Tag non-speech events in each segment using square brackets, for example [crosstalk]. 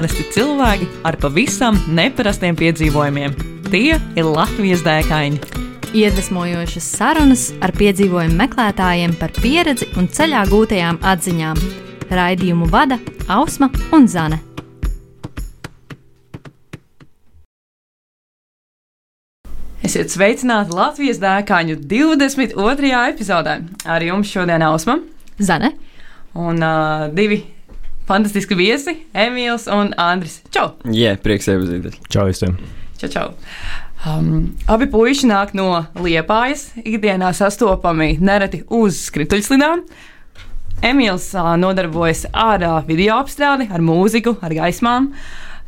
Parasti cilvēki ar pavisam neparastiem piedzīvojumiem. Tie ir Latvijas dēkaini. Iedvesmojošas sarunas ar piedzīvojumu meklētājiem par pieredzi un ceļā gūtajām atziņām. Raidījumu vada Ausma un Zane. Esiet sveicināti Latvijas dēkaņu 22. epizodē. Ar jums šodien Ausma Zane. un uh, divi fantastiski viesi - Emīls un Andris. Čau! Jā, prieks iepazīties. Čau visiem! Čau, čau. Um, abi puiši nāk no Liepājas, ikdienā sastopami nereti uz skrituļslidām. Emīls uh, nodarbojas ar uh, video apstrādi, ar mūziku, ar gaismām.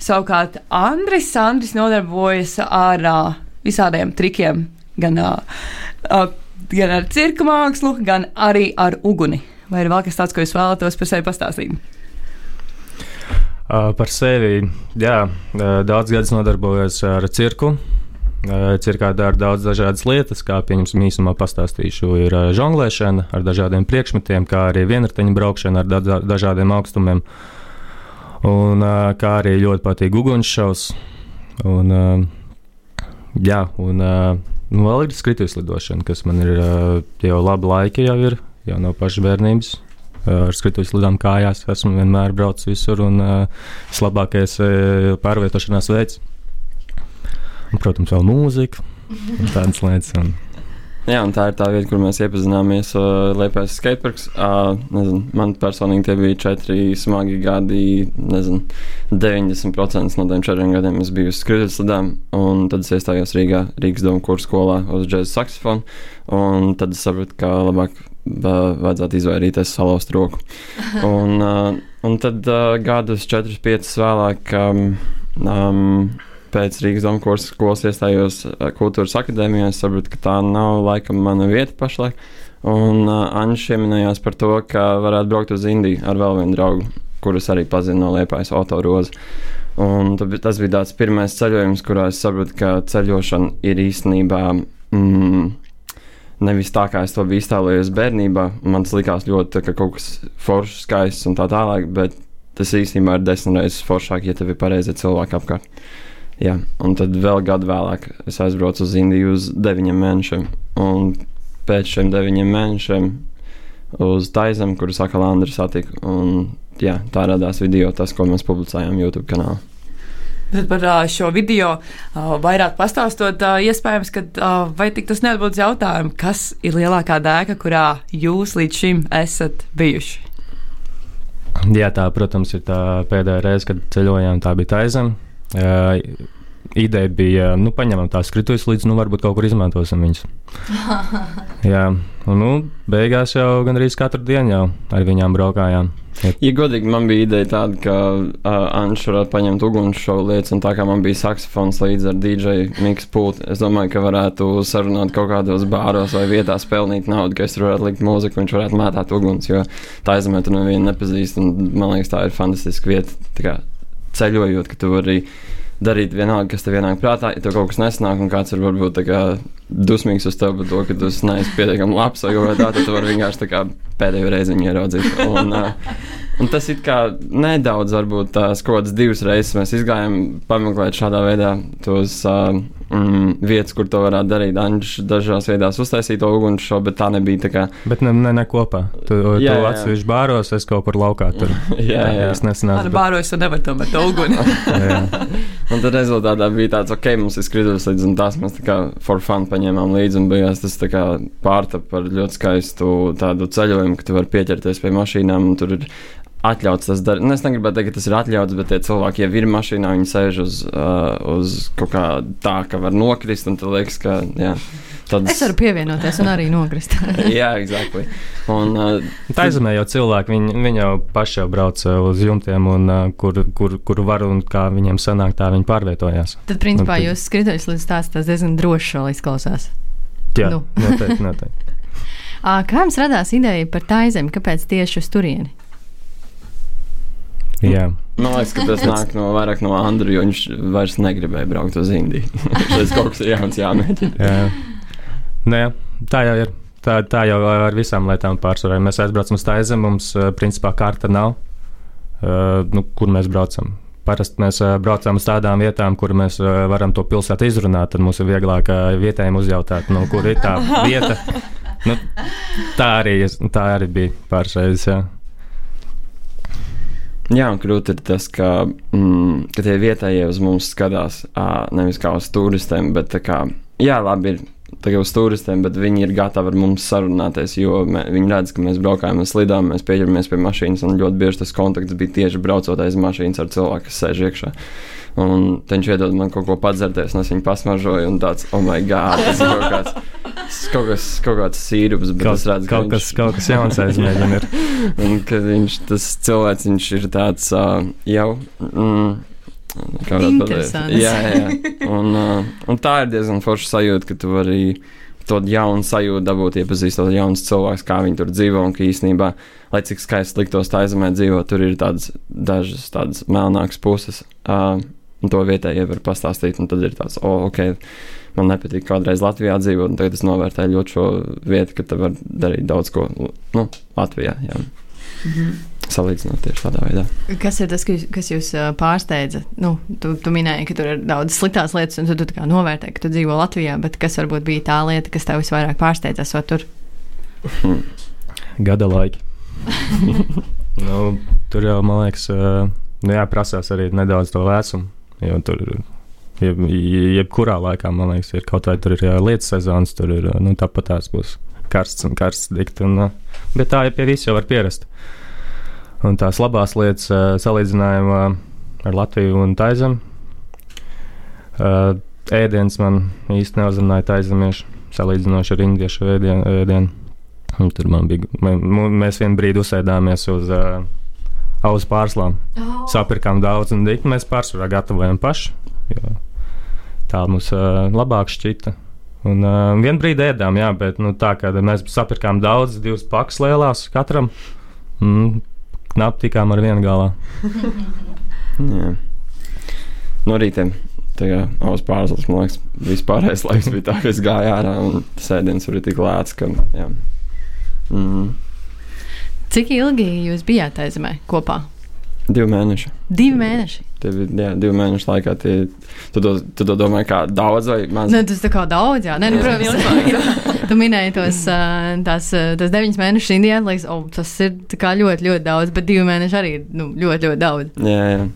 Savukārt Andris, Andris nodarbojas ar uh, visādiem trikiem, gan, uh, gan ar cirka mākslu, gan arī ar uguni. Vai ir vēl kas tāds, ko jūs vēlatos par sevi pastāstīt? Par sevi, jā, daudz gadus nodarbojos ar cirku. Cirkā dara daudz dažādas lietas, kā pieņemsim īsumā pastāstīšu. Ir žonglēšana ar dažādiem priekšmetiem, kā arī vienriteņu braukšana ar da dažādiem augstumiem. Un kā arī ļoti patīk ugunsšaus. Un, jā, un nu, vēl ir skrituļslidošana, kas man ir jau labi laiki, jau ir jau no pašas bērnības. Ar skrituļslidām kājās esmu vienmēr braucis visur, un vislabākais uh, pārvietošanās veids. Un, protams, vēl mūzika un tādas lietas. Un, Jā, un tā ir tā vieta, kur mēs iepazināmies. Uh, Liepais skateparks. Uh, nezinu, man personīgi tie bija četri smagi gadi. Nezinu, 90% no tiem četriem gadiem es biju uz skrituļslidām. Un tad es iestājos Rīgā, Rīgas domu kursu skolā uz džēzus saksofonu. Tad es sapratu, ka labāk vajadzētu izvairīties salauzt roku. [laughs] Un, uh, un tad uh, gadus 4-5 vēlāk. Um, um, pēc Rīgas domu kursa skolas iestājos uh, kultūras akadēmijā. Es sapratu, ka tā nav laikam mana vieta pašlaik. Un uh, Anģis pieminējās par to, ka varētu braukt uz Indiju ar vēl vienu draugu, kurus arī pazinu no Liepājas autorozi. Un tas bija tāds pirmais ceļojums, kurā es sapratu, ka ceļošana ir īstenībā mm, nevis tā, kā es to biju iztēlojies bērnībā. Man tas likās ļoti ka kaut kas foršs, skaists un tā tālāk, bet tas īstenībā ir desmit reizes foršāk, ja tev ir pareizi cilvēki apkārt. Jā, un tad vēl gadu vēlāk es aizbraucu uz Indiju uz deviņiem mēnešiem. Un pēc šiem deviņiem mēnešiem uz Taizem, kuru saka Landra satika. Un jā, tā radās video, tas, ko mēs publicējām YouTube kanālā. Tad [laughs] par šo video vairāk pastāstot, iespējams, ka vai tik tas neatbildes jautājumu, kas ir lielākā dēka, kurā jūs līdz šim esat bijuši? jā, tā, protams, ir tā pēdējā reize, kad ceļojām, tā bija taizem. Uh, ideja bija, nu, paņemam tās skrituļus līdz, nu, varbūt kaut kur izmantosim viņus. [laughs] jā, un, nu, beigās jau gandrīz katru dienu jau ar viņām braukājām. Ja godīgi, man bija ideja tāda, ka uh, Anšs varētu paņemt ugunsšovu lietas, un tā kā man bija saksofons līdz ar DJ miksu pultu, es domāju, ka varētu sarunāt kaut kādos bāros vai vietās pelnīt naudu, ka es tur varētu likt mūziku, un viņš varētu mētāt uguns, jo tā aizmē tu nevienu nepazīst, un man liekas, tā ir fantastiska vieta, tā kā ceļojot, ka tu vari darīt vienalga, kas tev ienāk prātā, ja tev kaut kas nesanāk, un kāds ir varbūt kā dusmīgs uz tevi par to, ka tu esi neesi pietiekami labs vai kaut kā tā, tad tu vari vienkārši kā pēdējo reizi viņu ieraudzīt. Un, uh, un tas ir kā nedaudz, varbūt tās kaut kādas divas reizes mēs izgājām pameklēt šādā veidā tos uh, mm, vietas, kur to varētu darīt. Anģis dažās vietās uztaisīja to ugunsšovu, bet tā nebija tā kā. Bet ne, ne, ne kopā. Tu, Jā, tu atsevišķi bāros, es kaut kur laukā tur. [laughs] Jā, jā. Es nesanācu. Ar bāroju es nevaru tomēr to uguni. [laughs] bet-. [laughs] Un tad rezultātā bija tāds, ok, mums ir skritulis līdz, un tās mēs tā kā for fun paņēmām līdzi, un beigās tas tā kā pārtapa par ļoti skaistu tādu ceļojumu, ka tu vari pieķerties pie mašīnām, un tur ir atļauts tas darīt. Nu, es negribētu teikt, ka tas ir atļauts, bet tie cilvēki jau ir mašīnā, viņi sēž uz, uh, uz kaut kā tā, ka var nokrist, un tad liekas, ka, jā, tāds. Es varu pievienoties un arī nokrist. [laughs] Jā, exactly. Un, uh, Tā izmē jau cilvēki, viņi, viņi jau paši jau brauc uh, uz jumtiem, un uh, kur, kur, kur var un kā viņiem sanāk, tā viņi pārvietojās. Tad, principā, Un tad- jūs skrituļus līdz tās, tas diezgan droši vēl izklausās. Jā, Nu. noteikti. noteikti. [laughs] Kā jums radās ideja par taizemi? Kāpēc tieši uz turieni? Jā. Man liekas, ka tas [laughs] nāk no vairāk no Andra, jo viņš vairs negribēja braukt uz Indiju. [laughs] Tas kaut kas ir jauns jāmēģina. Jā. Nē, tā jau ir. Tā, tā jau ar visām lietām pārsvarā. Mēs aizbraucam uz Taizem, mums uh, principā karta nav, uh, nu, kur mēs braucam. Parasti mēs uh, braucam uz tādām vietām, kur mēs uh, varam to pilsētu izrunāt. Tad mums ir vieglāk vietējiem uzjautāt, no kur ir tā vieta. Nu, tā, arī, tā arī bija pāris reizes. Jā. Un grūti ir tas, ka, mm, ka tie vietējie uz mums skatās uh, nevis kā uz turistiem, bet kā, jā, labi, ir kā uz turistiem, bet viņi ir gatavi ar mums sarunāties, jo mē, viņi redz, ka mēs braukājam uz slidām, mēs pieķeramies pie mašīnas, un ļoti bieži tas kontakts bija tieši braucot aiz mašīnas ar cilvēku, kas sēž iekšā. Un viņš iedod man kaut ko padzerties, un es viņu pasmažoju, un tāds, oh, my God, tas ir kaut kāds, kaut kas, kaut kāds sīrups, bet Kaut, es redzu, ka kaut, viņš- kas, kaut kas jauns aizmēģina. ir. [laughs] Un ka viņš, tas cilvēks, viņš ir tāds uh, jau. Mm, kā varētu pateikt? Jā, jā. Un, uh, un tā ir diezgan forša sajūta, ka tu vari to jaunu sajūtu dabūt, iepazīstot jaunus cilvēkus, kā viņi tur dzīvo. Un ka īstenībā, lai cik skaisti liktos tā zemē dzīvot, tur ir tādas dažas tādas melnākas puses. Uh, un to vietējie var pastāstīt. Un tad ir tāds, oh, ok, man nepatīk kādreiz Latvijā dzīvot, un tagad es novērtēju ļoti šo vietu, ka te var darīt daudz ko nu, Latvijā. Jā. Mhm. Salīdzinot tieši tādā veidā. Kas ir tas, kas jūs pārsteidza? Nu, tu, tu minēji, ka tur ir daudz sliktās lietas, un tu, tu kā novērtē, ka tu dzīvo Latvijā, bet kas varbūt bija tā lieta, kas tev visvairāk pārsteidza, esot tur? Hmm. [laughs] Gada laiki. [laughs] nu, tur jau, man liekas, nu, jā, prasās arī nedaudz to vecumu. Jo tur jeb, jebkurā laikā, man liekas, ir kaut vai tur ir lietas sezonas, tur ir nu, tāpat tās būs karsts un karsts dikt. Un, uh, bet tā jau pie visu jau var pierast. Un tās labās lietas uh, salīdzinājumā ar Latviju un Taizem. Uh, ēdiens man īsti neuzrunāja taizemiešu, salīdzinoši ar indiešu ēdienu. Tur man bija, mēs vienā brīdī uzsēdāmies uz uh, auzu pārslām. Oh. Sapirkām daudz, un dikti mēs pārsvarā gatavojam paši. jo Tā mums uh, labāk šķita. Un uh, vienā brīdī ēdām, jā, bet nu, tā kā mēs sapirkām daudz, divas pakas lielās katram. Mm, Knapi tikām ar vienu galā. [laughs] Jā. No rīta. Tā kā auss pārslas, man liekas, vispārējais laiks bija tā, ka es gāju ārā un sēdiens bija tik lēts, ka. Jā. Mm, Cik ilgi jūs bijāt aizemē kopā? divi mēneši. Divi mēneši. Bija jā, divi mēneši laikā. Tie, tu, to, tu to domā kā daudz vai maz? Nu, tas tā kā daudz, jā. Nē, nu, protams, [laughs] tu minēji tos, tās, ā, tos deviņus mēnešus Indijā. Liekas, oh, tas ir ļoti, ļoti daudz, bet divi mēneši arī ir nu, ļoti, ļoti daudz. Jā, jā.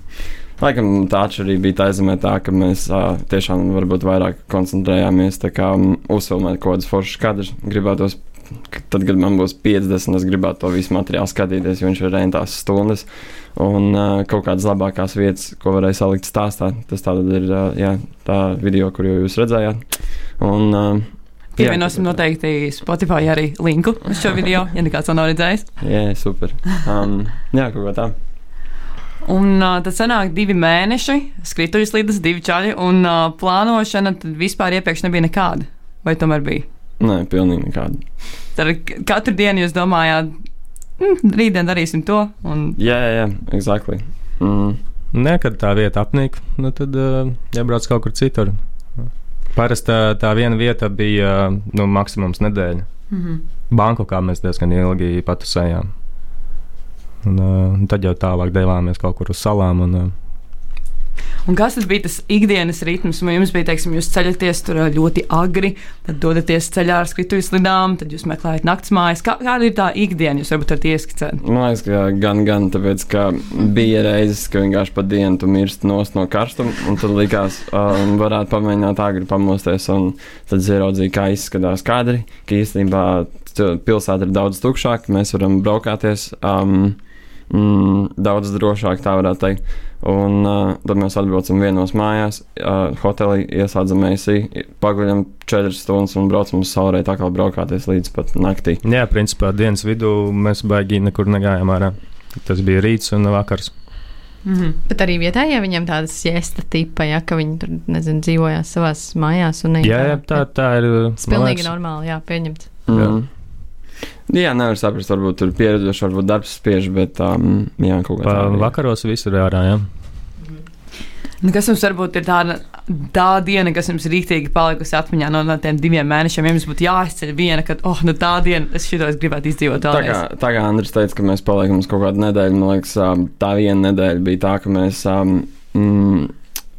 Laikam tā atšķirība bija tā zemē, tā, ka mēs uh, tiešām varbūt vairāk koncentrējāmies kā, um, uzfilmēt kaut kādas foršas kadrus. Gribētos, tad, kad man būs 50, es gribētu to visu materiālu skatīties, jo viņš ir rentās stundas. Un uh, kaut kādas labākās vietas, ko varēja salikt stāstā. Tas tātad ir uh, jā, tā video, kur jūs redzējāt. Un, uh, Pievienosim noteikti Spotify arī linku uz šo video, ja nekāds nav redzējis. Jā, super. Um, jā, kaut kā tā. Un uh, tad sanāk divi mēneši, skrituļu slīdes, divi čaļi, un uh, plānošana tad vispār iepriekš nebija nekāda. Vai tomēr bija? Nē, pilnīgi nekāda. Tad katru dienu jūs domājāt, mm, rītdien darīsim to. Un, Jā, jā, jā, exactly. Mm. Nē, kad tā vieta apnīk, nu tad uh, jābrauc kaut kur citur. Parasti tā, tā viena vieta bija uh, nu, maksimums nedēļa. mm -hmm. Bankokā mēs diezgan ilgi patusējām. Un, uh, un tad jau tālāk devāmies kaut kur uz salām. Un, uh, Un kas tad bija tas ikdienas ritms? Vai jums bija, teiksim, jūs ceļaties tur ļoti agri, tad dodaties ceļā ar skrituļu slidām, tad jūs meklējat naktsmājas. Kā, kāda ir tā ikdiena? Jūs varbūt varat ieskicēt. Man liekas, ka gan, gan tāpēc, ka bija reizes, ka vienkārši pa dienu tu mirsti no karstuma, un tad likās, um, varētu pamēģināt agri pamosties, un tad ieraudzīja, kā izskatās kadri, ka īstenībā pilsēta ir daudz tukšāka, mēs varam braukāties um, mm, daudz drošāk, tā varētu teikt. Un uh, tad mēs atbraucam vienos mājās, uh, hotelī ieslēdzam mēsī, paguļam 4 stundas un braucam uz saulē, tā kā braukāties līdz pat naktī. jā, principā dienas vidū mēs baigi nekur negājām ārā. Tas bija rīts un vakars. Mm -hmm. Bet arī vietējie viņiem tādas siesta tipa, ja ka viņi tur nezinu, dzīvojās savās mājās. Jā, jā, tā, tā ir. Tas pilnīgi normāli, jā, pieņemts. Jā. Jā, nevar saprast, varbūt tur pieredzoši, varbūt darbs spiež, bet um, jā, kaut kā Pa tā. arī. vakaros viss ir ārā. Jā. Nu, Kas jums varbūt ir tāda tā diena, kas jums rīktīgi palikusi atmiņā no, no tiem diviem mēnešiem? Ja jums būtu jāizceļ viena, kad, oh, nu tā diena, es šito es gribētu izdzīvot Tā kā, vēlreiz. tā kā Andris teica, ka mēs paliekam uz kaut kādu nedēļu, man liekas, um, tā viena nedēļa bija tā, ka mēs um, mm,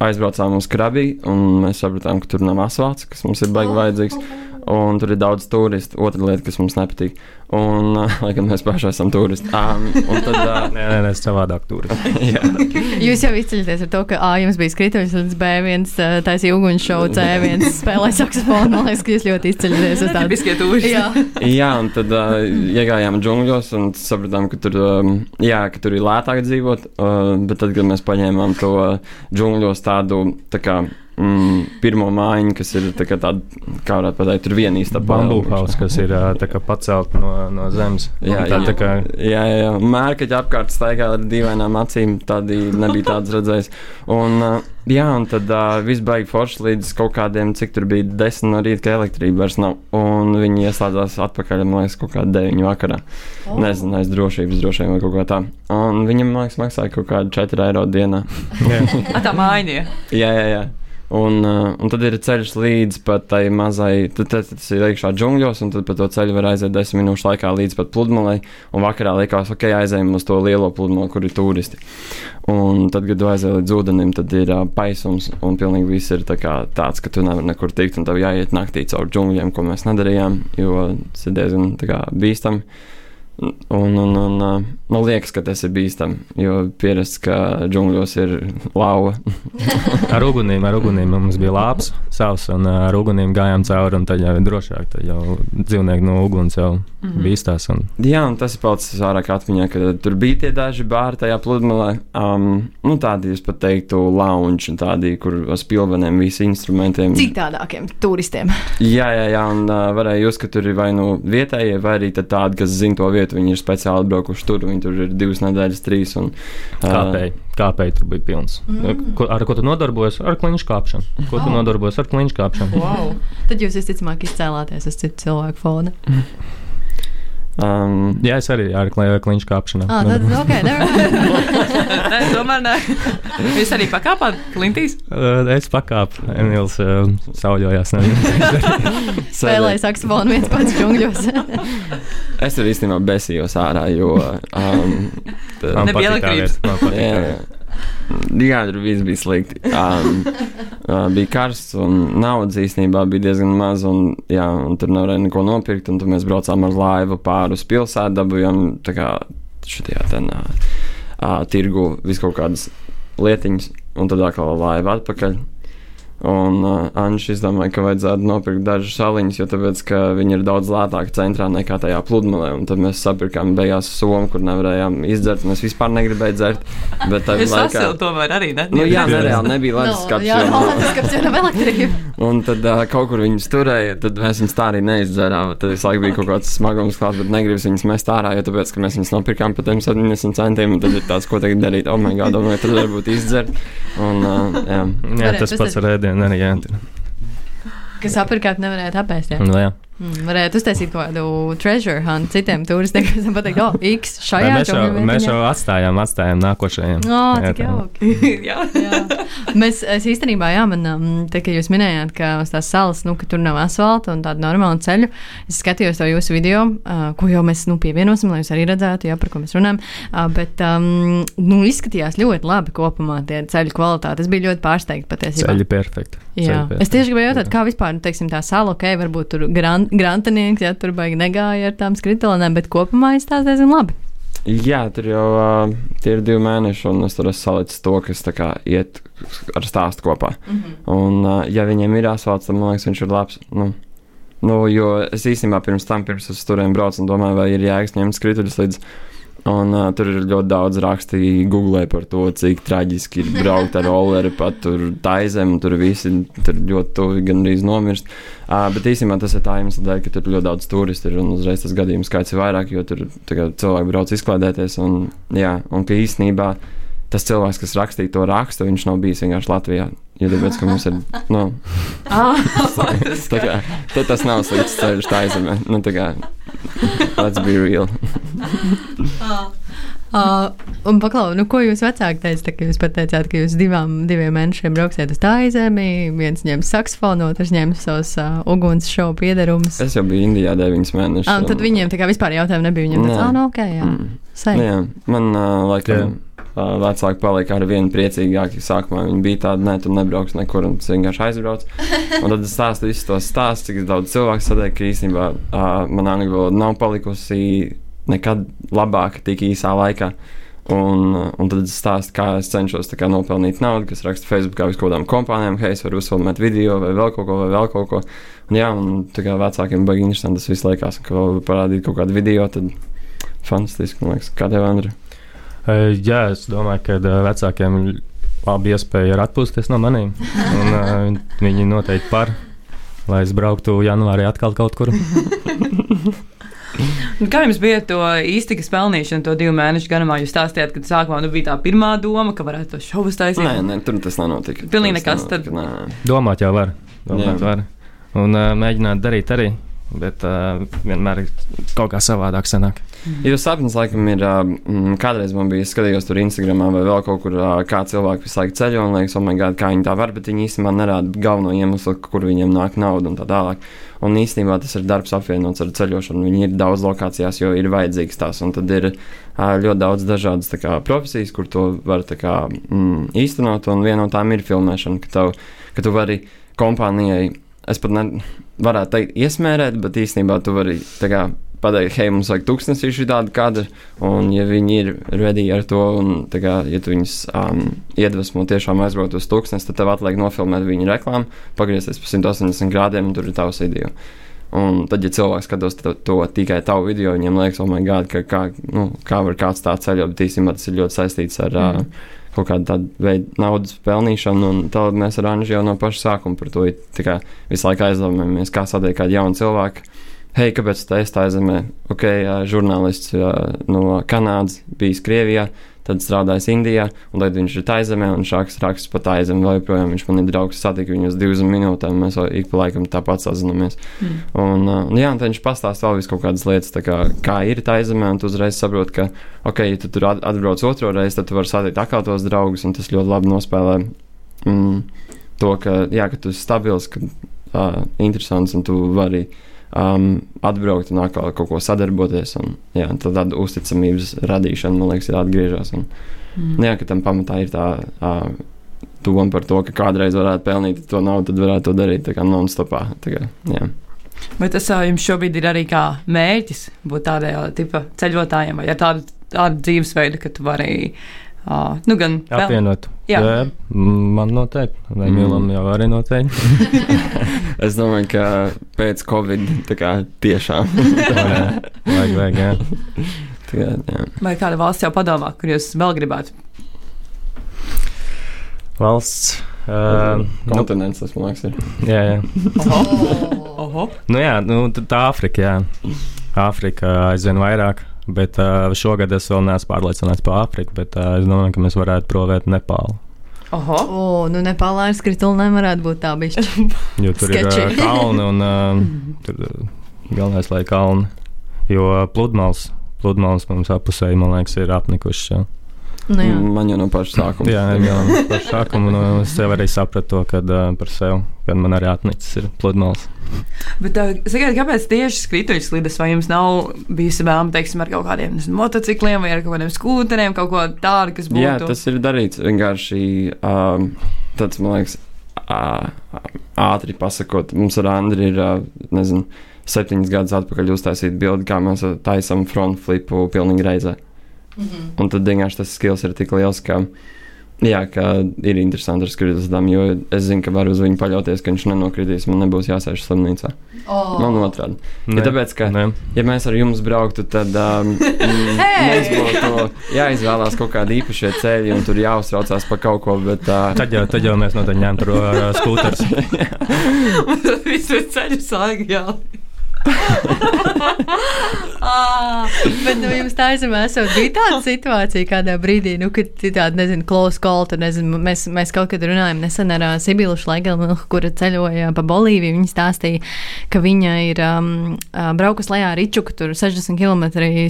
aizbraucām uz Krabiju, un mēs sapratām, ka tur nav asfalts, kas mums ir baigi vajadzīgs. Un tur ir daudz turistu. Otra lieta, kas mums nepatīk. Un, [laughs] lai gan mēs paši esam turisti. Um, un tad, uh, Nē, nē, nē, savādāk tur. [laughs] jā, Jūs jau izceļaties ar to, ka A jums bija skrituļs, līdz B viens uh, taisīja uguns šovu, C viens [laughs] spēlēja saksofonu. Man liekas, ka jūs ļoti izceļaties uz tādu. Biskie tūri. Jā, jā, un tad uh, iegājām džungļos un sapratām, ka tur, um, jā, ka tur ir lētāk dzīvot. Uh, bet tad, kad mēs paņēmām to džungļos tādu tā kā, mm, pirmo mājiņu, kas ir tā kā tāda, kā varētu pateikt, tur viena īsta Bambu hausa, kas ir ā, tā kā pacelt no, no zemes. Jā, tā, jā. tā kā Jā, jā, jā. mērkaģi apkārt staigā ar dīvainām acīm. Tādi nebija tādas redzējis. Un, jā, un tad uh, viss beigas forši līdz kaut kādiem, cik tur bija desmit no rīta, ka elektrība vairs nav. Un viņi ieslēdzās atpakaļ, man liekas, kaut kādā deviņu vakarā. Oh. Nezinu, aiz drošības droši vien vai kaut kā tā. Un viņam, man liekas, maksāja kaut kādu 4 eiro dienā. A, [laughs] tā mājiņa. jā, jā, jā. Un, uh, un tad ir ceļš līdz pat tai mazai, tad, tad tas ir iekšā džungļos, un tad pa to ceļu var aiziet desmit minūšu laikā līdz pat pludmalei. Un vakarā likās, ok, aizējām uz to lielo pludmali, kur ir turisti. Un tad, kad aizej līdz ūdenim, tad ir uh, paisums, un pilnīgi viss ir tā tāds, ka tu nevari nekur tikt, un tev jāiet naktī caur džungļiem, ko mēs nedarījām, jo tas ir diezgan bīstami. Un, un, un uh, man liekas, ka tas ir bīstami, jo pierasts, ka džungļos ir lauva. [laughs] Ar ugunīm, ar ugunīm mums bija lāps, savs, un ā, ar ugunīm gājām cauri, un tad jau ir drošāk. Tad jau dzīvnieki no uguns jau mm -hmm. bīstās. Un, Jā, un tas ir palicis vairāk atmiņā, ka tur bija tie daži bāri tajā pludmalē. Um, nu, tādi, es pat teiktu, lounge, un tādi, kur ar spilveniem, visi instrumentiem. cik tādākiem turistiem. Jā, jā, jā, un uh, varēja just, ka tur ir vai nu vietējie, vai arī tad tādi, kas zina to vietu. Viņi ir speciāli atbraukuši tur, viņi tur ir divas nedēļas, trīs. Un, Kāpēji, kāpēji tur bija pilns. Mm. Ko, ar ko tu nodarbojies? Ar kliņšu kāpšanu. Ko tu Oh. nodarbojies ar kliņšu kāpšanu? Wow. Tad jūs visticamāk izcēlāties uz citu cilvēku fona. [laughs] Um, Jā, es arī ar kli- kliņšu kāpšanu. Ah, tad, ok, never. [laughs] Nē, tomēr nē. Jūs arī pakāpāt klintīs? Uh, Es pakāpu, Emīls uh, sauļojās. [laughs] Spēlēja saksofonu viens pats džungļos. [laughs] es tur īstenībā besījos ārā, jo. Um, tā- Nebija elektrības. [laughs] Jā, tur viss bija slikti. Um, uh, bija karsts un naudas īstenībā bija diezgan maz. Un, jā, un tur nevarēja neko nopirkt. Tad mēs braucām ar laivu pāri uz pilsētu, dabūjām šajā tenā uh, tirgu visu kaut kādas lietiņas. Un tad atkal laiva atpakaļ. Un uh, Anģis izdomāja, ka vajadzētu nopirkt dažas saliņas, jo tāpēc, ka viņi ir daudz lētāki centrā nekā tajā pludmalē. Un tad mēs sapirkām beigās somu, kur nevarējām izdzert. un Es vispār negribēju dzert. Bet tajā Es laikā. tomēr arī, ne? Nu, jā, nereāli nebija leduskapis. jā, jo- leduskapis jau nav elektrība. Un tad uh, kaut kur viņas turēja, tad mēs viņus tā arī neizdzērām. Tad visu laiku bija kaut kāds smagums klāts, bet negribas viņus mest ārā, jo tāpēc, ka mēs viņus nopirkām par tiem 70 centiem. un Tad ir tāds, ko tagad darīt. Oh, my God, domāju, tad varbūt izdzert. Un, uh, jā. Jā, tas pats ar ēdienu arī. Jā, Kas apirkāt, nevarētu apēst. Jā. Nu, jā. Mm, varētu uztaisīt kaut kādu treasure hunt citiem turistiem, kas man pateikt, oh, X šajā Mēs jau, mēs jau atstājām, atstājām nākošajiem. O, Jā, tā. jauki. [laughs] jā. Jā. Mēs es īstenībā, jā, man, um, te, ka jūs minējāt, ka uz tās salas, nu, ka tur nav asfalta un tāda normāla ceļa. Es skatījos to jūsu video, uh, ko jau mēs, nu, pievienosim, lai jūs arī redzētu, jā, par ko mēs runājam. Uh, bet, um, nu, izskatījās ļoti labi kopumā tie ceļu kvalitāte. Es biju ļoti pārsteigta patiesībā. Ceļi perfekti. Jā, Ceļi es tieši gribēju jautāt, perfekti. kā vispār, nu, teiksim, tā sala, ok, varbūt tur gran, grantinieks, ja tur baigi negāja ar tām skritulenēm, bet kopumā izstāsta diezgan labi. Jā, tur jau uh, tie ir divi mēneši, un es tur esmu salicis to, kas tā kā iet ar stāstu kopā. Mm -hmm. Un, uh, ja viņiem ir asfalts, tad man liekas, viņš ir labs. Nu, nu, jo es īstenībā pirms tam, pirms es turiem braucu, un domāju, vai ir jēgas ņemt skrituļus līdzi. Un, uh, tur ir ļoti daudz rakstīju Google par to, cik traģiski ir braukt ar rolleri tur taizem, un tur visi tur ļoti tuvi gandrīz nomirst. Uh, bet īstenībā tas ir tā iemesla dēļ, ka tur ļoti daudz turistu ir un uzreiz tas gadījums skaits ir vairāk, jo tur tagad cilvēki brauc izklaidēties. Un, jā, un ka īstenībā tas cilvēks, kas rakstīja to rakstu, viņš nav bijis vienkārši Latvijā. Jo tāpēc, ka mums ir. Nu, [laughs] Ah, tā kā, tas nav slikts ceļš tā aizemē. Nu, tā kā, let's be real. [laughs] Uh, un paklau, nu, ko jūs vecāki ka jūs pateicāt, ka jūs divām, diviem mēnešiem brauksiet uz tā aizemi, viens ņems saksofonu, otrs ņems savus uh, uguns šovu piedarumus. Es jau biju Indijā 9 mēnešus. Ah, un tad viņiem tā kā vispār jautājumu nebija. Viņiem tāds, ah, nu, ok, jā. Mm. Sei. Jā, man uh, laikam. uh, vecāki palika ar vienu priecīgāku. Sākumā viņi bija tādi, ne, tu nebrauks nekur, un tas vienkārši aizbrauc. [laughs] Un tad es stāstu visus tos stāstus, cik daudz cilvēku sadēļ, ka īstenībā uh, man angļu valoda nav palikusi nekad labāka tik īsā laikā. Un, un tad es stāstu, kā es cenšos kā, nopelnīt naudu, kas raksta Facebookā uz kaut kādām kompānijām, hei, es varu uzfilmēt video vai vēl kaut ko, vai vēl kaut ko. Un, jā, un tā kā vecākiem baigi interesanti tas viss liekas, ka vēl parādīt kaut kādu video, tad fantastiski, man liekas, kā tev, Andri. Uh, jā, es domāju, ka uh, vecākiem ir labi iespēja arī atpūsties no maniem. Un, uh, viņi noteikti par, lai es brauktu janvārī atkal kaut kur. [laughs] Nu, kā jums bija to īstenības pelnīšana, to divu mēnešu garumā? Jūs stāstījāt, ka sākumā nu, bija tā pirmā doma, ka varētu to šovu taisīt. Nē, nē, tur tas nenotika. Pilnīgi nekas. Tad... Domāt jau var. Domāt var. Un uh, mēģināt darīt arī. Bet uh, vienmēr kaut kā savādāk sanāk. Ja jūs sapnis, laikam, ir uh, kādreiz man bija skatījos tur Instagramā vai vēl kaut kur, uh, kā cilvēki visu laiku ceļo un liekas, oh, God, kā viņi tā var, bet viņi īstenībā nerāda galveno iemeslu, kur viņiem nāk nauda un tā tālāk. Un īstenībā tas ir darbs apvienots ar ceļošanu. Viņi ir daudz lokācijās, jo ir vajadzīgs tās. Un tad ir ļoti daudz dažādas kā, profesijas, kur to var kā, mm, īstenot. Un viena no tām ir filmēšana, ka, tev, ka tu vari kompānijai es pat nevaru teikt, iesmērēt, bet īstenībā tu vari pateikt, hei, mums vajag tūkstoši tādu kadru, un ja viņi ir redīgi ar to, un kā, ja tu viņus um, iedvesmo tiešām aizbraukt uz tūkstoši, tad tev atliek nofilmēt viņu reklāmu, pagriezties pa 180 grādiem, un tur ir tavs video. Un tad, ja cilvēks skatos to, to tikai tavu video, viņam liekas, oh, my God, ka, kā, nu, kā var kāds tā ceļot, bet īstenībā tas ir ļoti saistīts ar mm. uh, kaut kādu tādu veidu naudas pelnīšanu. Un tad mēs ar Anģu jau no paša sākuma par to kā, visu laiku aizdomājamies, kā satiek kādu jaunu cilvēku. Hei, kāpēc tā es tā aizemē? Ok, žurnālists no Kanādas bijis Krievijā tad strādājis Indijā, un tad viņš ir taizemē, un šāks raksts pat aizem, vēl joprojām viņš man ir draugs, satika viņu uz 20 minūtēm, mēs ik pa laikam tāpat sazinamies. Mm. Un, uh, un jā, un tad viņš pastāsta vēl vis kaut kādas lietas, kā, kā ir taizemē, un tu uzreiz saproti, ka, ok, ja tu tur atbrauc otro reizi, tad tu vari satikt atkal tos draugus, un tas ļoti labi nospēlē mm, to, ka, jā, ka tu esi stabils, ka uh, interesants, un tu vari um, atbraukt un atkal kaut ko sadarboties. Un, jā, tad tāda uzticamības radīšana, man liekas, ir atgriežas. Un, mm. jā, ka tam pamatā ir tā uh, doma par to, ka kādreiz varētu pelnīt to naudu, tad varētu to darīt non-stopā. Kā, jā. Vai tas jums šobrīd ir arī kā mērķis būt tādai tipa ceļotājiem vai ar tādu, tādu dzīvesveidu, ka tu vari uh, nu, gan apvienot? Jā. Jā, man noteikti. Vai Milam mm. jau arī noteikti? [laughs] es domāju, ka pēc Covid kā, tiešām. vajag, vajag, jā. Tā, jā. Vai kāda valsts jau padomā, kur jūs vēl gribētu? Valsts. Uh, Kontinents, tas man liekas, ir. Jā, jā. Oho. Oho. Nu, jā, nu, tā Āfrika, jā. Āfrika aizvien vairāk. Bet uh, šogad es vēl neesmu pārliecināts par Āfriku, bet uh, es domāju, ka mēs varētu provēt Nepālu. Oho, oh, nu Nepālā ar skrituli nevarētu būt tā bišķi. [laughs] jo tur ir uh, [laughs] kalni un uh, tur uh, galvenais, lai kalni. Jo pludmales, pludmales mums apusēji, man liekas, ir apnikušas. Nu, jā. Man jau no paša sākuma. jā, jau no paša sākuma. Nu, es sev arī sapratu to, kad, uh, par sevi, kad man arī atnicis ir pludmales. Bet, uh, sakiet, kāpēc tieši skrituļslides, vai jums nav bijis vēlme, teiksim, ar kaut kādiem nezinu, motocikliem vai ar kaut kādiem skūteriem, kaut ko tādu, kas būtu? Jā, tas ir darīts vienkārši um, tāds, man liekas, uh, ātri pasakot, mums ar Andri ir, uh, nezinu, septiņas gadus atpakaļ uztaisīt bildi, kā mēs taisam front flipu pilnīgi reizē. Mm -hmm. Un tad vienkārši tas skills ir tik liels, ka, jā, ka ir interesanti ar skrituļiem, jo es zinu, ka varu uz viņu paļauties, ka viņš nenokritīs, man nebūs jāsēž slimnīcā. Oh. Man otrādi. Ja tāpēc, ka, ne. ja mēs ar jums brauktu, tad um, [laughs] hey! mums būtu jāizvēlās kaut kādi īpašie ceļi, un tur jāuztraucās par kaut ko. Bet, uh... tad, jau, tad jau mēs noteikti ņemtu uh, skūterus. [laughs] [laughs] Visu ceļu sāgi jā [laughs] ah, bet nu, jums tā aizmē, esot bija tāda situācija kādā brīdī, nu, kad ir tāda, nezinu, close call, tad, nezinu, mēs, mēs kaut kad runājam nesen ar uh, Sibilu Šlegelmilku, kura ceļoja pa Bolīviju. Viņa stāstīja, ka viņa ir um, braukus lejā Ričuku, tur 60 km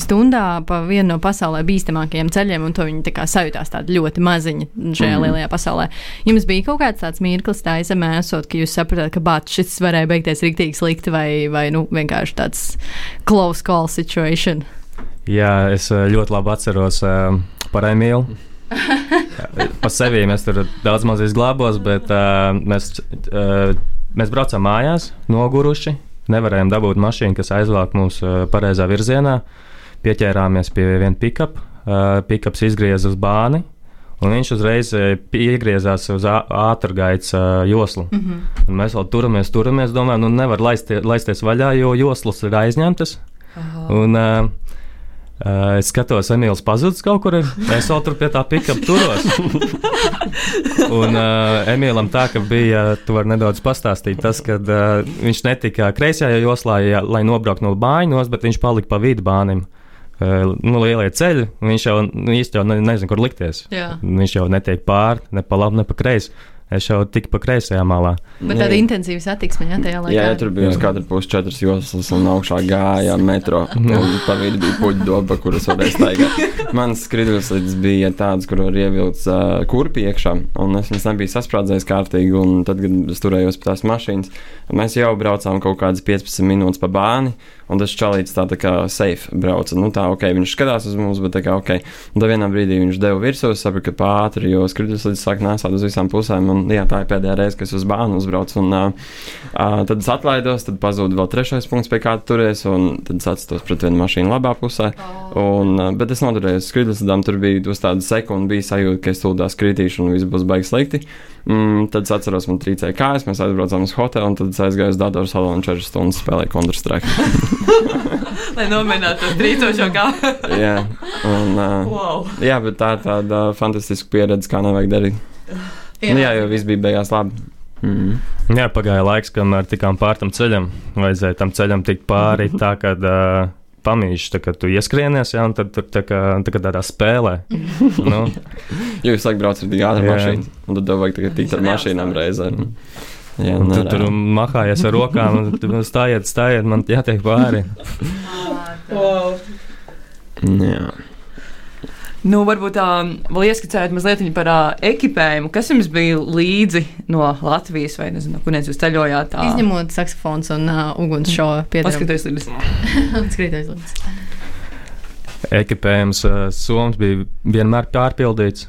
stundā pa vienu no pasaulē bīstamākajiem ceļiem, un to viņa tā kā sajūtās tāda ļoti maziņa šajā mm. lielajā pasaulē. Jums bija kaut kāds tāds mirklis tā aizmē, esot, ka jūs sapratāt, ka bāt šis varēja beigties riktīgi slikti vai, vai nu, vienkārši vienkārši tāds close call situation. Jā, es eh, ļoti labi atceros uh, par Emīlu. [laughs] pa sevi mēs tur daudz maz izglābos, bet uh, mēs, uh, mēs braucām mājās, noguruši. Nevarējām dabūt mašīnu, kas aizvāk mūs uh, pareizā virzienā. Pieķērāmies pie viena pickup. Uh, pickups izgrieza uz bāni, un viņš uzreiz iegriezās uz ātrgaitas joslu. Mm -hmm. Mēs vēl turamies, turamies, domājam, nu nevar laisties, laisties vaļā, jo joslas ir aizņemtas. Aha. Un, uh, Uh, es skatos, Emīls pazudis kaut kur. Es vēl tur pie tā pikapa turos. [laughs] un uh, Emīlam tā, ka bija, tu vari nedaudz pastāstīt, tas, ka uh, viņš netika kreisajā joslā, ja, lai nobrauktu no bāņos, bet viņš palika pa vidu bānim. Uh, nu, lielie ceļi, viņš jau nu, ne, nezina, kur likties. Jā. Viņš jau netiek pāri, ne pa labi, ne pa kreisi. Es jau tiku pa kreisajā malā. Bet tāda intensīva satiksme, jā, tajā laikā. Jā, jā tur bija uz katru pusi četras joslas, un augšā gāja metro. Un pa vidu bija puķu doba, kuras varēja staigāt. Mans skritulis bija tāds, kur var ievilkt uh, kurpi iekšā, un es viņas nebiju sasprādzējis kārtīgi, un tad, kad es turējos pie tās mašīnas, mēs jau braucām kaut kādas 15 minūtes pa bāni. Un tas čalīts tā, tā kā safe brauca. Nu, tā, ok, viņš skatās uz mums, bet tā kā ok. Un tad vienā brīdī viņš deva virsū, sapratu, ka pāri, jo skritulis līdz sāk nesāt uz visām pusēm. Un, jā, tā ir pēdējā reize, kad es uz bānu uzbraucu. Un, uh, uh, tad es atlaidos, tad pazuda vēl trešais punkts, pie kāda turies, un tad es atstos pret vienu mašīnu labā pusē. Un, uh, bet es noturējos skritulis, tur bija uz tādu sekundu, bija sajūta, ka es tūlīt kritīšu un viss būs baigi slikti. Mm, tad es atceros, man trīcēja kājas, mēs aizbraucām uz hotelu, un tad es aizgāju uz datoru salonu un 4 stundas spēlēju Counter-Strike. [laughs] Lai nominātu to trīcošo kāju. [laughs] jā, un, uh, wow. jā, bet tā ir tāda fantastiska pieredze, kā nevajag darīt. Jā, nu, jā jo viss bija beigās labi. Mm. Jā, pagāja laiks, kamēr tikām pār tam ceļam. Vajadzēja tam ceļam tikt pāri [laughs] tā, ka uh, pamīšs, tā, kad tu ieskrienies, ja, un tad tur tā kā, tā kā tādā spēlē. [laughs] nu. Jo jūs laikam braucat ar tik ātru mašīnu, un tad tev vajag tagad tikt ar mašīnām reizē. Jā, un tu tur mahājies ar rokām, un tu stājiet, stājiet, man jātiek pāri. [laughs] wow. Jā. Nu, varbūt tā vēl ieskicēt mazliet par uh, ekipējumu. Kas jums bija līdzi no Latvijas vai nezinu, kurienes jūs ceļojāt? Tā? Izņemot saksofons un uh, uguns šo pieteikumu. Paskaties, līdzi. [laughs] Skaties, līdzi. Ekipējums uh, Soms bija vienmēr pārpildīts.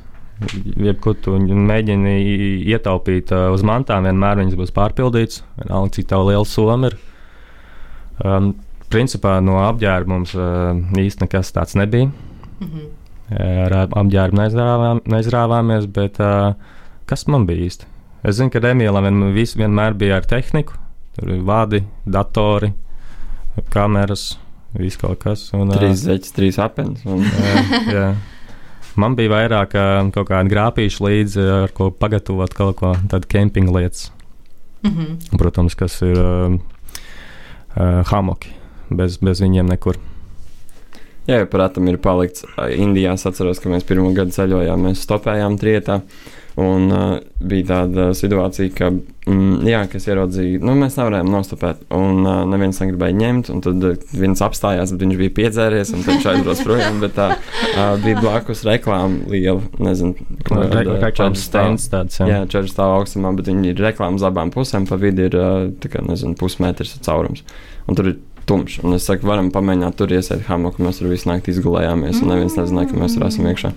Jebkur tu mēģini ietaupīt uh, uz mantām, vienmēr viņas būs pārpildītas. Vienalga, cik tā liela soma ir. Um, principā no apģērba mums uh, īsti nekas tāds nebija. Mm -hmm ar apģērbu neizrāvām, neizrāvāmies, bet uh, kas man bija īsti? Es zinu, ka Emīlam vien, vis, vienmēr bija ar tehniku, tur bija vadi, datori, kameras, viss kaut kas. Un, trīs zeķis, trīs apelsnes. Un... [laughs] jā. Man bija vairāk kaut kāda grāpīša līdzi, ar ko pagatavot kaut ko tādu kempinga lietas. Mm -hmm. Protams, kas ir uh, uh, hamoki. Bez, bez viņiem nekur. Jā, prātam ir palikts. Indijā es atceros, ka mēs pirmo gadu ceļojām, mēs stopējām trietā. Un uh, bija tāda situācija, ka, mm, jā, kas ieraudzīja, nu, mēs nevarējām nostopēt. Un uh, neviens negribēja ņemt, un tad viens apstājās, bet viņš bija piedzēries, un viņš aizbrauca projām. Bet tā uh, bija blakus reklāma liela, nezinu, kāda ir reklāmas stends tāds. Jā, jā četri stāv augstumā, bet viņi ir reklāmas abām pusēm, pa vidu ir, uh, tā kā, nezinu, pusmetrs caurums. Un tur ir tumšs. Un es saku, varam pamēģināt tur iesēt hamoku. Mēs tur visu naktī izgulējāmies, un neviens nezināja, ka mēs tur esam iekšā.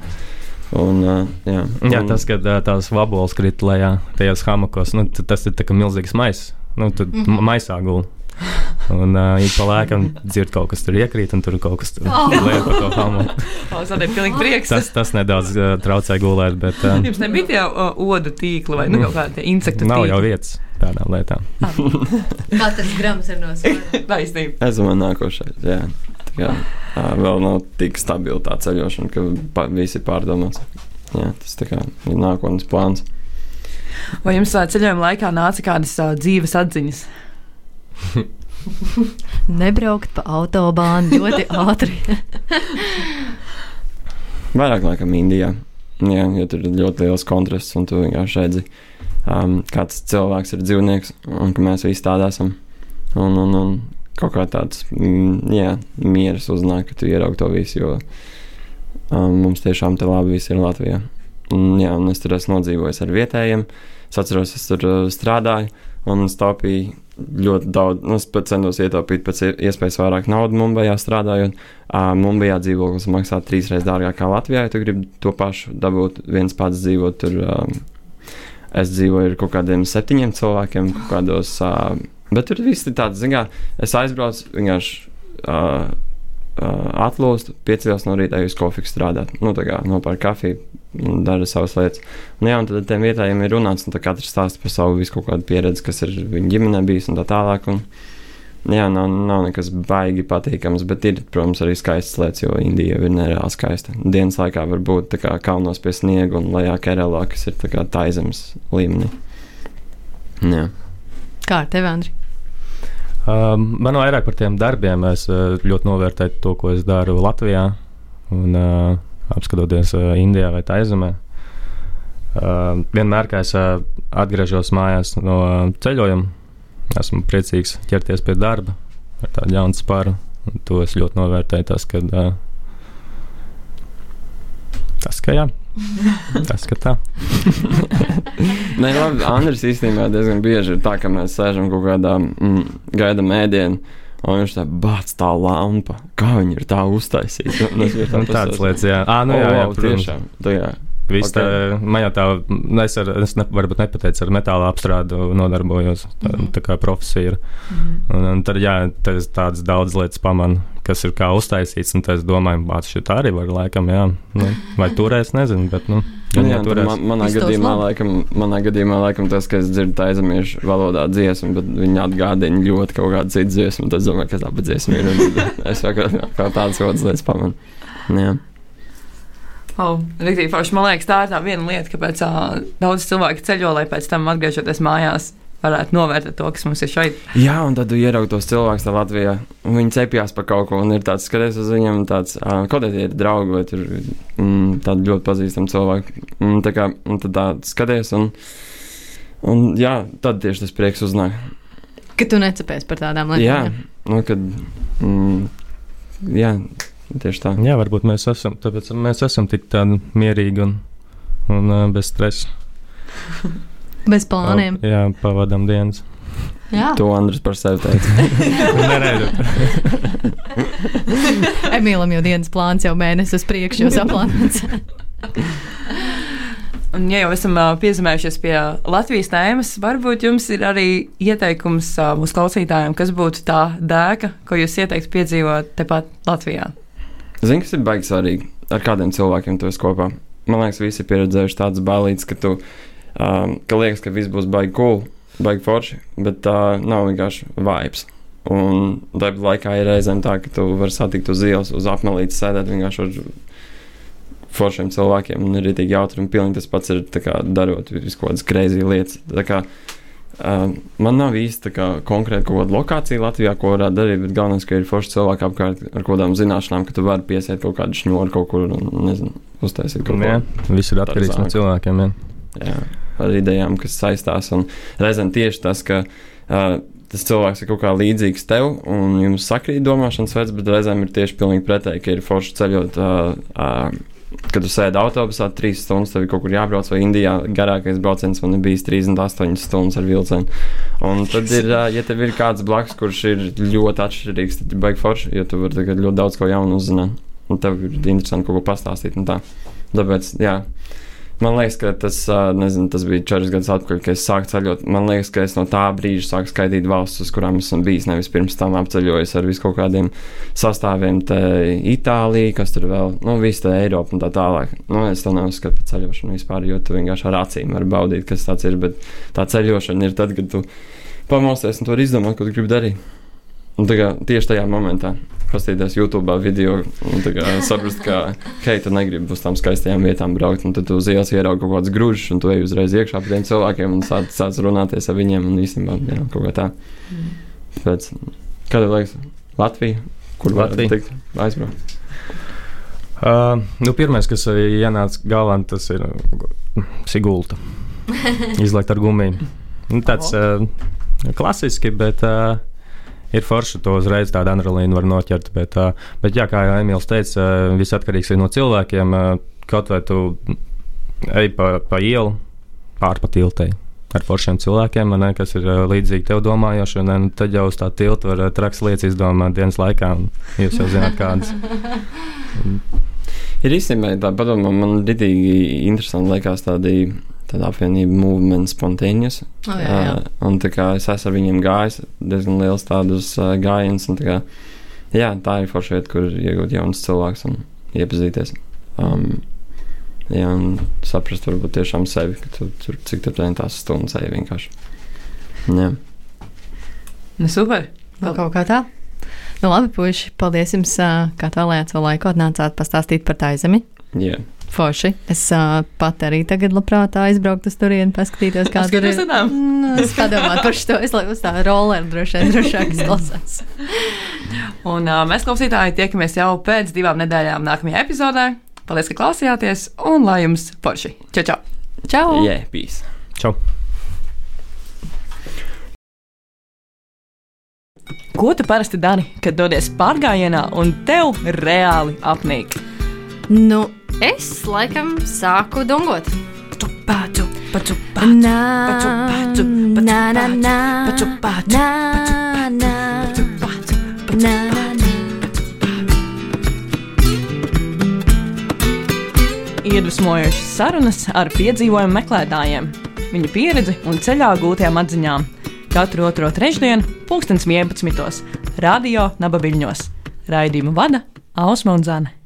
Un, uh, jā, un, jā, tas, kad uh, tās vaboles krīt lejā tajos hamakos, nu, tas ir kā milzīgs maisis. Nu, tad mm -hmm. maisā gulēt. Un uh, ik pa lēkam dzird kaut kas tur iekrīt, un tur kaut kas tur oh. liek pa to hamu. [laughs] Oh, tas. Tas, tas nedaudz uh, traucē gulēt, bet. Uh, Jums nebija tie uh, odu tīkli vai nu, kaut kādi insektu tīkli? Nav jau vietas tādām lietām. [laughs] Katrs grams ir no svara. Taisnība. Es domāju, nākošais, jā. Tā kā vēl nav tik stabila tā ceļošana, ka pa, viss ir pārdomāts. Jā, tas tā kā ir nākotnes plāns. Vai jums ceļojuma laikā nāca kādas uh, dzīves atziņas? [laughs] Nebraukt pa autobānu ļoti ātri. Vairāk laikam Indijā. Jā, jo tur ir ļoti liels kontrasts, un tu vienkārši redzi, um, kāds cilvēks ir dzīvnieks, un ka mēs visi tādi esam. Un, un, un kaut kā tāds mm, jā, mieras uznāk, ka tu ieraugi to visu, jo um, mums tiešām te labi viss ir Latvijā. Un, jā, un es tur esmu nodzīvojis ar vietējiem. Es atceros, es tur uh, strādāju, un es taupīju ļoti daudz. Nu, es centos ietaupīt pēc iespējas vairāk naudas Mumbajā strādājot. Uh, Mumbajā dzīvoklis maksā trīsreiz dārgāk kā Latvijā, ja tu gribi to pašu dabūt viens pats dzīvot tur. Um, es dzīvoju ar kaut kādiem septiņiem cilvēkiem, kaut kādos. Uh, bet tur viss ir tāds, zināmā, es aizbraucu vienkārši. Uh, uh, atlūst, piecēlos no rīta, uz kofiju strādāt. Nu, tā kā nopērk kafiju, dara savas lietas. Un, jā, un tad tiem vietējiem ir runāts, un katrs stāsta par savu visu kaut kādu pieredzi, kas ir viņa ģimenē bijis un tā tālāk. Un, jā, nav, nav nekas baigi patīkams, bet ir, protams, arī skaistas lietas, jo Indija ir nereāli skaista. Dienas laikā var būt kā kalnos pie sniega un lejā Keralā, kas ir tā kā taizemes līmenī. Jā. Kā ar tevi, Andri? Um, man vairāk par tiem darbiem. Es uh, ļoti novērtēju to, ko es daru Latvijā un uh, apskatoties uh, Indijā vai Taizemē. Uh, vienmēr, kad es uh, atgriežos mājās no uh, ceļojuma, esmu priecīgs ķerties pie darba ar tādu jaunu spāru. To es ļoti novērtēju. Tas, kad, uh, tas ka jā. [laughs] Tas, ka tā. [laughs] Nē, labi, Andris īstenībā diezgan bieži ir tā, ka mēs sēžam kaut kādā mm, gaida mēdienā. Un viņš tā bāc tā lampa. Kā viņi ir tā uztaisīta? [laughs] Nu, tā nu, tādas lietas, jā. À, nu, jā, jā, oh, wow, tiešām. Tā, jā. Viss okay. tā, man jau tā, es, ar, es ne, varbūt nepateicu, ar metāla apstrādi nodarbojos. Tā, mm -hmm. tā kā profesija ir. Mm -hmm. un, un tad, jā, tas tādas daudz lietas pamanu, kas ir kā uztaisīts, un es domāju, bāc, šī tā arī var laikam, jā. Nu, vai turēs, nezinu, bet, nu. Nu, jā, man, manā, gadījumā, laikam, manā gadījumā, laikam, tas, ka es dzirdu tā aizemiešu valodā dziesmu, bet viņi atgādina ļoti kaut kādu citu dziesmu, tad es domāju, ka tā dziesma ir. [laughs] es vēl kā, kā tādas lietas pamanu. Jā. Oh, Rītīgi, forši. Man liekas, tā ir tā viena lieta, kāpēc uh, daudz cilvēku ceļo, lai pēc tam atgriežoties mājās. Varētu novērtēt to, kas mums ir šeit. Jā, un tad jūs ieraugat tos cilvēkus Latvijā. Viņi cepjas par kaut ko, un ir tāds skaties uz viņiem, tāds, uh, kaut kādi ir draugi, vai tur mm, tādi ļoti pazīstami cilvēki. Un, tā kā, un tad tā skaties, un, un jā, tad tieši tas prieks uznāk. Ka tu necepēsi par tādām lietām. Jā, nu, kad, mm, jā, Tieši tā. Jā, varbūt mēs esam, tāpēc mēs esam tik tādi mierīgi un, un uh, bez stresa. [laughs] bez plāniem. Pa, jā, pavadām dienas. Jā. To Andris par sevi teica. [laughs] nē, nē, [laughs] Emīlam jau dienas plāns jau mēnesis uz priekšu, jau saplānots. Un, ja jau esam uh, piezīmējušies pie Latvijas tēmas, varbūt jums ir arī ieteikums uh, mūsu klausītājiem, kas būtu tā dēka, ko jūs ieteiktu piedzīvot tepat Latvijā. Zini, kas ir baigi svarīgi? Ar kādiem cilvēkiem tu esi kopā? Man liekas, visi ir pieredzējuši tādas bailītes, ka tu um, ka liekas, ka viss būs baigi cool, baigi forši, bet tā uh, nav vienkārši vibes. Un tāpat laikā ir reizēm tā, ka tu vari satikt uz ielas, uz apmelītes, sēdēt vienkārši ar foršiem cilvēkiem, un ir rītīgi jautri, un pilnīgi tas pats ir kā, darot kaut kādas kreizī lietas. Uh, man nav īsti konkrēti kaut kāda lokācija Latvijā, ko varētu darīt, bet galvenais, ka ir forši cilvēki apkārt ar kaut kādām zināšanām, ka tu vari piesiet kaut kādu šņūru kaut kur un, nezinu, uztaisīt kaut ko. Viss ir atkarīgs no cilvēkiem. Jā. jā, ar idejām, kas saistās. Un reizēm tieši tas, ka uh, tas cilvēks ir kaut kā līdzīgs tev, un jums sakrīt domāšanas veids, bet reizēm ir tieši pilnīgi pretēji, ka ir forši ceļot. Uh, uh, kad tu sēdi autobusā, trīs stundas tev ir kaut kur jābrauc, vai Indijā garākais brauciens man ir bijis 38 stundas ar vilcienu. Un tad ir, ja tev ir kāds blakus, kurš ir ļoti atšķirīgs, tad ir baigi forši, jo tu vari ļoti daudz ko jaunu uzzināt. Un tev ir interesanti kaut ko pastāstīt. Tāpēc, jā. Man liekas, ka tas, nezinu, tas bija četras gadus atpakaļ, kad es sāku ceļot. Man liekas, ka es no tā brīža sāku skaitīt valstis, uz kurām esmu bijis. Nevis pirms tam apceļojis ar visu kaut kādiem sastāviem, te Itālija, kas tur vēl, nu, visu te Eiropu un tā tālāk. Nu, es to neuzskatu par ceļošanu vispār, jo tu vienkārši ar acīm vari baudīt, kas tas ir. Bet tā ceļošana ir tad, kad tu pamosties un to izdomā, ko tu gribi darīt. Kā tieši tajā momentā paskatīties YouTube video un saprast, ka, hei, tu negribi uz tām skaistajām vietām braukt. Tad tu uz ielas ieraugi kaut kādas grūžas, un tu ej uzreiz iekšā pie tiem cilvēkiem un sāc, sāc runāties ar viņiem. Un īstenībā jā, kaut kā tā. Mm. Pēc, kāda liekas, Latvija? Kur Latvija tikt aizbraukt? Uh, nu, Pirmais, kas ienāca galvā, tas ir Sigulta. [laughs] Izlaikt ar gumiju. Nu, tāds uh, klasiski, bet. Uh, ir forši to uzreiz tādu adrenalīnu var noķert. Bet, bet jā, kā jau Emīls teica, viss atkarīgs no cilvēkiem. Kaut vai tu ej pa, pa ielu, pārpa tiltei. ar foršiem cilvēkiem, ne, kas ir līdzīgi tev domājoši. Un, ne, tad jau uz tā tilta var traks lietas izdomāt dienas laikā, jūs jau zināt, kādas. [laughs] Ir īstenībā tā padomā, man ritīgi interesanti liekas tādi. Tāda apvienība, movement, spontaneous. Oh, jā, jā. Uh, un tā kā es esmu ar viņiem gājis, diezgan liels tādus uh, gājienus. un Tā, kā, jā, tā ir forša vieta, kur iegūt jaunus cilvēkus un iepazīties. Um, jā, un saprast, varbūt tiešām sevi, ka tu tur cik tur tās stundas ej vienkārši. Jā. Nu, super! Vēl kaut kā tā. Nu, labi, puiši, paldies jums, ā, kā tālējāt savu laiku, atnācāt pastāstīt par tā zemi. Jā. Forši. Es uh, pat arī tagad labprāt aizbrauktu uz turieni, paskatīties, kā tur ir. Mm, Es padomāju par šo, es lai uz tā roleru droši vien drošāk izklausās. Un uh, mēs, klausītāji, tiekamies jau pēc divām nedēļām nākamajā epizodē. Paldies, ka klausījāties, un lai jums forši! Čau, čau! Čau! Jā, peace! Čau! Ko tu parasti dari, kad dodies pārgājienā un tev reāli apnīk? Nu, es laikam sāku dungot. Pacu, pacu, pacu, pacu, pacu, pacu, pacu, nā, nā. Iedvesmojošas sarunas ar piedzīvojumu meklētājiem, viņu pieredzi un ceļā gūtajām atziņām. Katru otro trešdienu, pulkstens 11. Radio Nabaviļņos. Raidījumu vada Ausma un Zana.